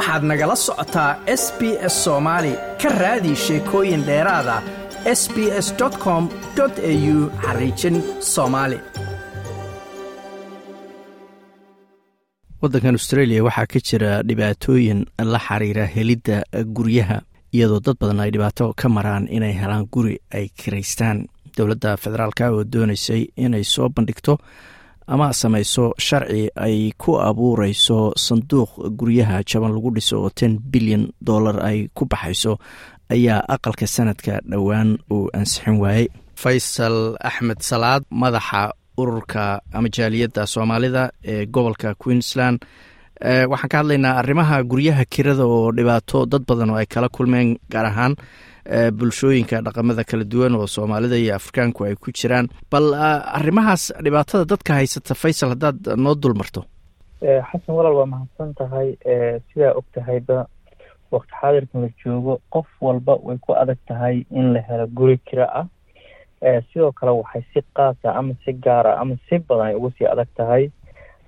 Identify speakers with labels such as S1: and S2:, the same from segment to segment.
S1: waxaad nagala socotaa s b s soomaali ka raadi sheekooyin dheeraada s b s com au xariijin soomaali waddankan australia waxaa ka jira dhibaatooyin la xiriira helidda guryaha iyadoo dad badan ay dhibaato ka maraan inay helaan guri ay kiraystaan dowladda federaalka oo doonaysay inay soo bandhigto ama samayso sharci ay ku abuureyso sanduuq guryaha jaban lagu dhiso oo ten bilyan dollar ay ku baxayso ayaa aqalka sanadka dhowaan uu ansixin waayey. Faysal axmed salaad madaxa ururka ama jaaliyadda soomaalida ee gobolka queensland. Waxaan ka hadlaynaa arrimaha guryaha kirada oo dhibaato dad badan oo ay kala kulmeen gaar ahaan bulshooyinka dhaqamada kala duwan oo soomaalida iyo afrikaanku ay ku jiraan. Bal arrimahaas dhibaatada dadka haysata faysal haddaad noo dul marto
S2: xasan walaal waa mahadsan tahay sidaa og tahayba waqti xaadirkan la joogo qof walba way ku adag tahay in la helo guri kira ah. Sidoo kale waxay si qaasa ama si gaara ama si badan ay uga sii adag tahay.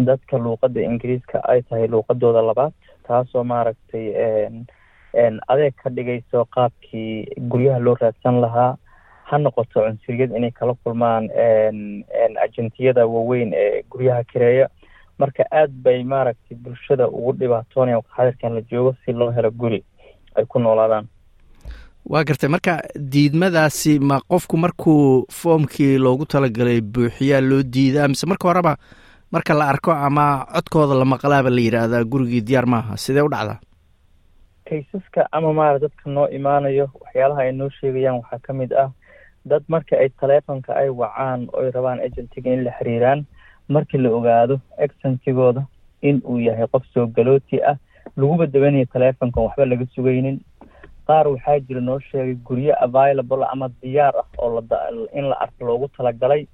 S2: Dadka luuqadda ingiriiska ay tahay luuqadooda labaad taasoo maaragtay adeeg ka dhigayso qaabkii guryaha loo raadsan lahaa ha noqoto cunsuriyad inay kala kulmaan ajentiyada waaweyn ee guryaha kireeya. Marka aad bay maaragtay bulshada ugu dhibaatoonaya waqtixadirkan la joogo si loo helo guri ay ku noolaadaan.
S1: Waa gartay. Marka diidmadaasi ma qofku markuu foomkii loogu talagalay buuxiyaa loo diidaa? Mise marka horeba marka la arko ama codkooda la maqlaaba la yidhaahdaa gurigii diyaar maaha sidee u dhacdaa
S2: kaysaska ama maara dadka noo imaanayo waxyaalaha ay noo sheegayaan waxaa ka mid ah dad marka ay taleefonka ay wacaan oy rabaan agentiga in la xiriiraan markii la ogaado exentigooda in uu yahay qof soo galooti ah laguba dawanayo taleefonkan waxba laga sugaynin. Qaar waxaa jira noo sheegay guryo available ama diyaar ah oo in la arko loogu talagalay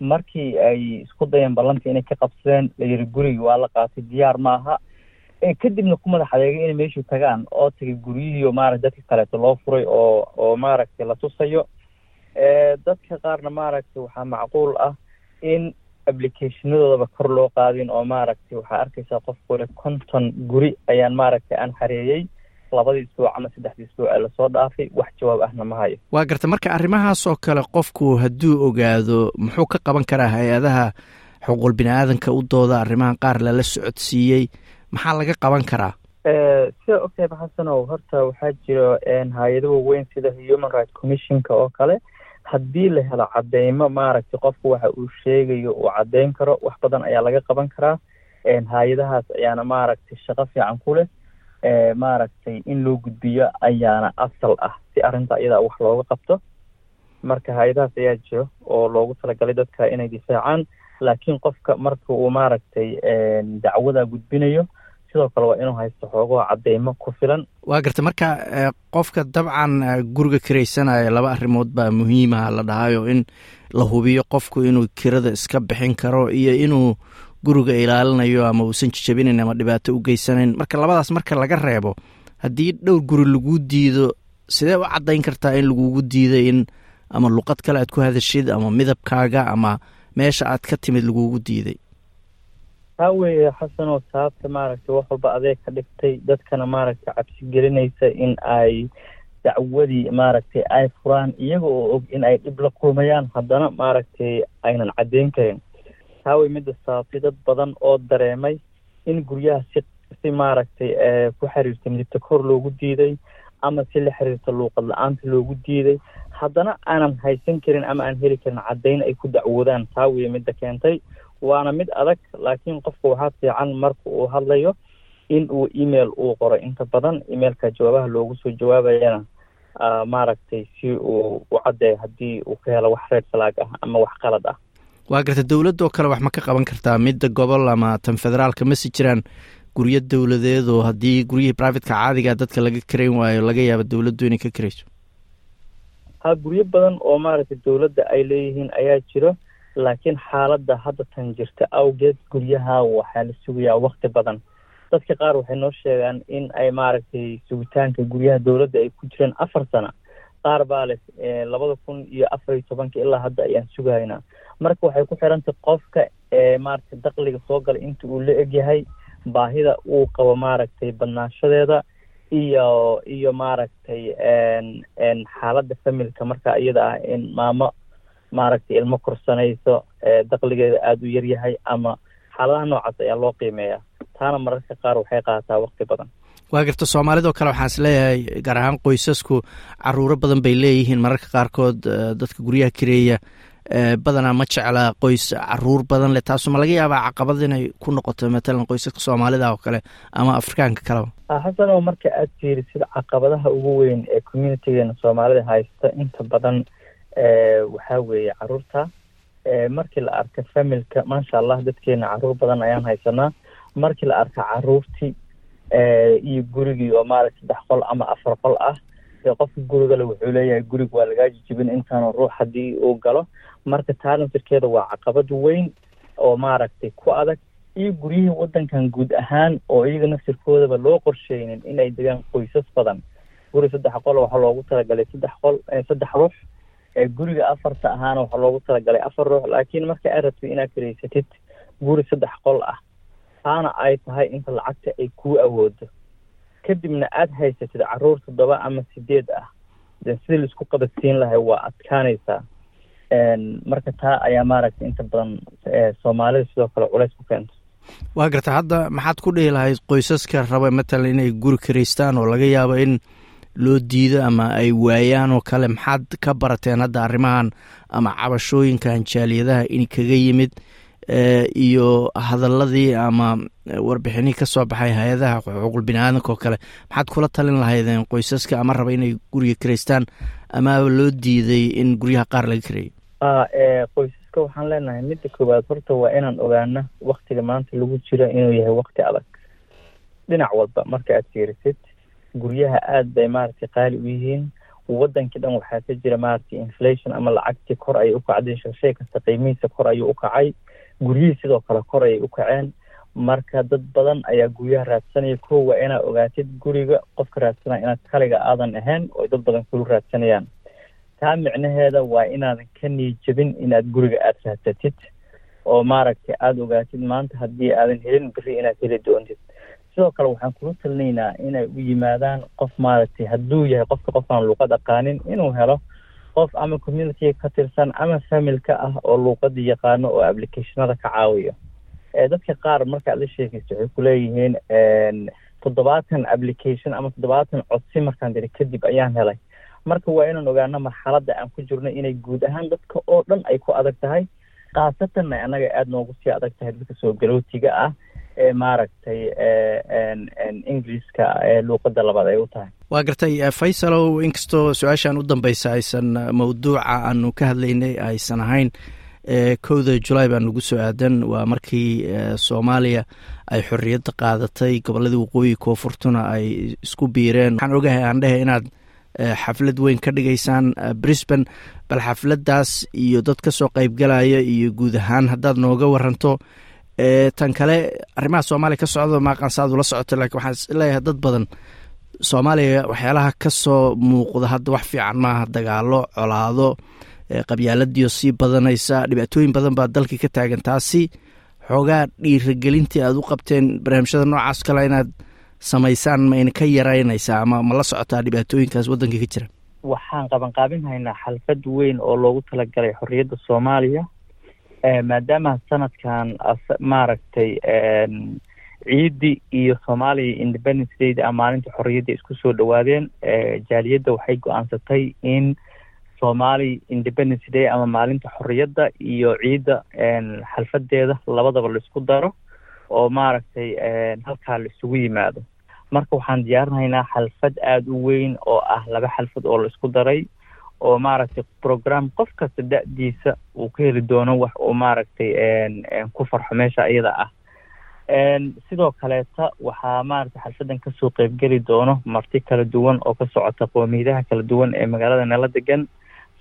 S2: markii ay isku dayeen ballantii inay ka qabsadeen layidhi gurigi waa la qaatay diyaar maaha kadibna ku madax adeegay inay meeshuu tagaan oo tagay guryihii maarata dadka kaleeto loo furay oo oo maaragtay la tusayo. Dadka qaarna maaragtay waxaa macquul ah in applicationadoodaba kor loo qaadin oo maaragtay waxaa arkaysaa qofku le konton guri ayaan maaragtay aan xareeyey labadii isbuuc ama saddexdii isbuuc ee la soo dhaafay wax jawaab ahna ma hayo.
S1: Waa garta marka arrimahaas oo kale qofku hadduu ogaado muxuu ka qaban karaa hay'adaha xuquuq bini aadanka u dooda arrimahan qaar lala socodsiiyey maxaa laga qaban karaa?
S2: Sida ogtahayba xasanow horta waxaa jiro hay'ado waaweyn sida human rights commissionka oo kale. Haddii la helo cadeymo maaragtay qofku waxa uu sheegayo uu caddeyn karo wax badan ayaa laga qaban karaa. Hay'adahaas ayaana maaragtay shaqo fiican ku leh. Maaragtay in loo gudbiyo ayaana asal ah si arrinta iyadaa wax looga qabto. Marka hay'adahaas ayaa jiro oo loogu talagalay dadka inay difaacaan laakiin qofka marka uu maaragtay dacwada gudbinayo sidoo kale waa inuu haysto xoogoo cadeymo ku filan.
S1: Waa garta marka qofka dabcan guriga kiraysanaya laba arrimood baa muhiimaha la dhahayo in la hubiyo qofku inuu kirada iska bixin karo iyo inuu guriga ilaalinayo ama uusan jijabinayn ama dhibaato u geysanayn. Marka labadaas marka laga reebo haddii dhowr guri lagu diido sidee u caddayn kartaa in lagugu diiday in ama luqad kale aad ku hadashid ama midabkaaga ama meesha aad ka timid lagugu diiday
S2: taa weeye xasanoo sababta maaragtay wax walba adeeg ka dhigtay dadkana maaragtay cabsi gelinaysa in ay dacwadii maaragtay ay furaan iyaga oo og in ay dhib la kulmayaan haddana maaragtay aynan caddeyn karin. Taa wey midda sababtay dad badan oo dareemay in guryaha si si maaragtay ku xiriirta midibta kor loogu diiday ama si la xiriirta luuqad la'aanta loogu diiday. Haddana aanan haysan karin ama aan heli karin caddayn ay ku dacwoodaan taa weye midda keentay waana mid adag laakiin qofka waxaa fiican marka uu hadlayo in uu email uu qoro. Inta badan emailka jawaabaha loogu soo jawaabayana maaragtay si uu u caddeeyo haddii uu ka helo wax reer falaag ah ama wax qalad ah.
S1: Waa garta dowladda oo kale wax ma ka qaban kartaa? Midda gobol ama tan federaalka masi jiraan guryo dowladeed oo haddii guryihii privateka caadiga dadka laga karayn waayo laga yaabo dowladdu inay ka karayso?
S2: Ha guryo badan oo maaragtay dowladda ay leeyihiin ayaa jiro laakiin xaaladda hadda tan jirta awgeed guryaha waxaa la sugayaa wakti badan. Dadka qaar waxay noo sheegaan in ay maaragtay sugitaanka guryaha dowladda ay ku jireen afar sano. Qaar baa leh labada kun iyo afar iyo tobanka ilaa hadda ayaan sugahaynaa marka waxay ku xirantay qofka maaragtay dakliga soo gala inta uu la egyahay baahida uu qabo maaragtay badnaanshadeeda iyo iyo maaragtay xaaladda familka marka iyada ah in maamo maaragtay ilmo korsanayso dakligeeda aada u yaryahay ama xaaladaha noocaas ayaa loo qiimeeyaa. Taana mararka qaar waxay qaataa waqti badan.
S1: Waa garta soomaalidoo kale waxaan is leeyahay gaar ahaan qoysasku caruuro badan bay leeyihiin mararka qaarkood dadka guryaha kareeya badanaa ma jecla qoys carruur badan leh taasu ma laga yaabaa caqabad inay ku noqoto matalan qoysaska soomaalida oo kale ama afrikaanka kaleba
S2: xasano marka aad fiirisid caqabadaha ugu weyn ee communitygeena soomaalida haysta inta badan waxaa weeye carruurta. Markii la arka familka maasha allah dadkeena carruur badan ayaan haysanaa markii la arka caruurtii iyo gurigii oo maaragta saddex qol ama afar qol ah dee qofka gurigale wuxuu leeyahay gurig waa lagaa jijibin intaanu ruux haddii uu galo. Marka taalantirkeeda waa caqabad weyn oo maaragtay ku adag. Iyo guryihii waddankan guud ahaan oo iyaga naftirkoodaba loo qorsheynin inay degaan qoysas badan. Guri saddex qol waxaa loogu talagalay saddex qol saddex ruux guriga afarta ahaana waxaa loogu talagalay afar ruux laakiin marka aad rabtid inaad karaysatid guri saddex qol ah taana ay tahay inta lacagta ay kuu awoodo. Kadibna aada haysatid carruur toddoba ama sideed ah sidii la isku qabadsiin lahay waa adkaanaysaa. Marka taa ayaa maaragtay inta badan soomaalida sidoo kale culays ku keento.
S1: Waa garta hadda maxaad ku dhihi lahayd qoysaska raba matalan inay guri karaystaan oo laga yaabo in loo diido ama ay waayaan oo kale maxaad ka barateen hadda arrimahan ama cabashooyinkan jaaliyadaha in kaga yimid iyo hadaladii ama warbixinihii ka soo baxay hay'adaha xuquuqul bini-aadanka oo kale. Maxaad kula talin lahaydeen qoysaska ama raba inay guriga karaystaan amaaba loo diiday in guryaha qaar laga kareeyo
S2: qoysaska waxaan leenahay midda koowaad horta waa inaan ogaano waktiga maanta lagu jiro inuu yahay wakti adag. Dhinac walba marka aad fiirisid guryaha aada bay maaragtay qaali u yihiin. Wadankii dhan waxaa ka jira maaragtay inflation ama lacagtii kor ayay ukacday shay kasta qiimihiisa kor ayuu ukacay guryihii sidoo kale kor ayay ukaceen marka dad badan ayaa guryaha raadsanaya ko waa inaad ogaatid guriga qofka raadsanaya inaad kaliga aadan ahayn oo dad badan kulu raadsanayaan. Taa micnaheeda waa inaadan ka niijabin inaad guriga aada raadsatid oo maaragtay aada ogaatid maanta haddii aadan helin beri inaad heli doontid sidoo kale waxaan kula talinaynaa inay u yimaadaan qof maaragtay hadduu yahay qofka qofaan luuqad aqaanin inuu helo qof ama communitiga ka tirsan ama familka ah oo luuqadii yaqaano oo applicationada ka caawiyo. Dadka qaar markaad la sheekaysa waxay kuleeyihiin toddobaatan application ama toddobaatan codsi markaan diri kadib ayaan helay. Marka waa inaan ogaano marxaladda aan ku jirno inay guud ahaan dadka oo dhan ay ku adag tahay khaasatanna annaga aada noogu sii adag tahay dadka soo galootiga ah maaragtay ingiliiska luuqada labaad ay u tahay.
S1: Waa gartay faysalow inkastoo su'aashan u dambeysa aysan mawduuca aanu ka hadlaynay aysan ahayn kowda julaay baa nagu soo aadan. Waa markii soomaaliya ay xorriyadda qaadatay gobolladii waqooyi koonfurtuna ay isku biireen. Waxaan ogahay aan dhehe inaad xaflad weyn ka dhigaysaan brisbane bal xafladdaas iyo dad ka soo qeybgalaya iyo guud ahaan haddaad nooga waranto tan kale arrimaha soomaaliya ka socdo maaqansaad ula socoto lakiin waxaan is leeyahay dad badan soomaaliya waxyaalaha ka soo muuqda hadda wax fiican maaha dagaalo colaado qabyaaladiio sii badanaysa dhibaatooyin badan baa dalkii ka taagan. Taasi xoogaa dhiiragelintii aad u qabteen barnaamijyada noocaas kale inaad samaysaan ma ka yaraynaysaa ama ma la socotaa dhibaatooyinkaas waddanka ka jira.
S2: Waxaan qabanqaabin haynaa xalfad weyn oo loogu talagalay xorriyadda soomaaliya maadaama sanadkan maaragtay ciiddi iyo soomaaliya independence dayda a maalinta xorriyadda isku soo dhawaadeen jaaliyadda waxay go'aansatay in somali independence day ama maalinta xorriyadda iyo ciidda xalfadeeda labadaba la isku daro oo maaragtay halkaa la isugu yimaado. Marka waxaan diyaarinaynaa xalfad aada u weyn oo ah laba xalfad oo la isku daray oo maaragtay program qof kasta da-diisa uu ka heli doono wax uu maaragtay ku farxo meesha iyada ah. Sidoo kaleeta waxaa maaragtay xalfadan ka soo qeybgeli doono marti kala duwan oo ka socota qoomiyadaha kala duwan ee magaalada nala degan.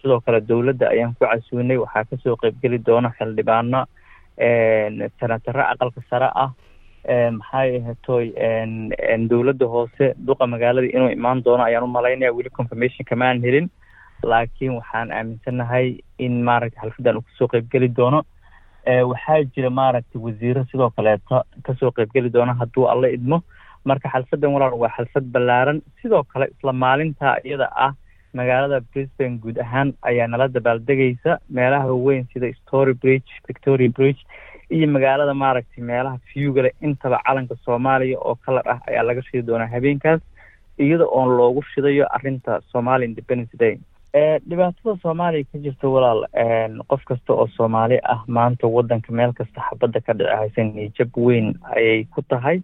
S2: Sidoo kale dowladda ayaan ku casuunay waxaa ka soo qeybgeli doona xildhibaano senataro aqalka sare ah. Maxay ahatoy dowladda hoose duqa magaalada inuu imaan doono ayaan u malaynaya weli confirmation kamaan helin laakiin waxaan aaminsanahay in maaragtay xalfadan uu ka soo qeybgeli doono. Waxaa jira maaragtay wasiiro sidoo kaleeto ka soo qeybgeli doona hadduu alla idmo. Marka xalfadan walaal waa xalfad ballaaran. Sidoo kale isla maalinta iyada ah magaalada brisbane guud ahaan ayaa nala dabaaldegaysa meelaha waaweyn sida story bridge victoria bridge iyo magaalada maaragtay meelaha viewgale intaba calanka soomaaliya oo kalar ah ayaa laga shidi doonaa habeenkaas iyada oon loogu shidayo arrinta somali independence day dhibaatada soomaaliya ka jirta walaal qof kasta oo soomaali ah maanta wadanka meel kasta xabadda ka dhici haysa niyjab weyn ayay ku tahay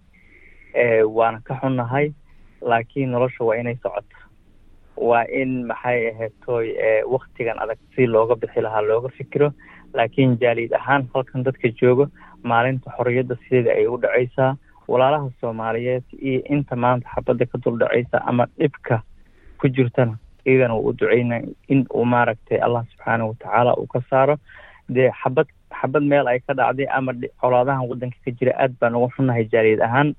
S2: waana ka xunnahay laakiin nolosha waa inay socoto waa in maxay ahayd tooy waktigan adag si looga bixi lahaa looga fikiro laakiin jaaliid ahaan halkan dadka jooga maalinta xorriyadda sideeda ayay u dhacaysaa. Walaalaha soomaaliyeed iyo inta maanta xabadda ka dul dhacaysa ama dhibka ku jirtana waa u duceyna in uu maaragtay allah subxaanahu watacaala uu ka saaro dee xabad xabad meel ay ka dhacday ama colaadahan waddanka ka jira aad baan uga xunnahay jaaliid ahaan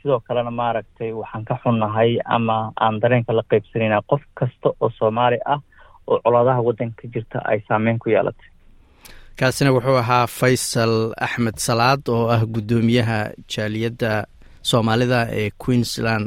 S2: sidoo kalena maaragtay waxaan ka xunnahay ama aan dareenka la qeybsanayna qof kasta oo soomaali ah oo colaadaha waddanka ka jirta ay saameyn ku yeelatay
S1: kaasina wuxuu ahaa faysal axmed salaad oo ah guddoomiyaha jaaliyadda soomaalida ee queensland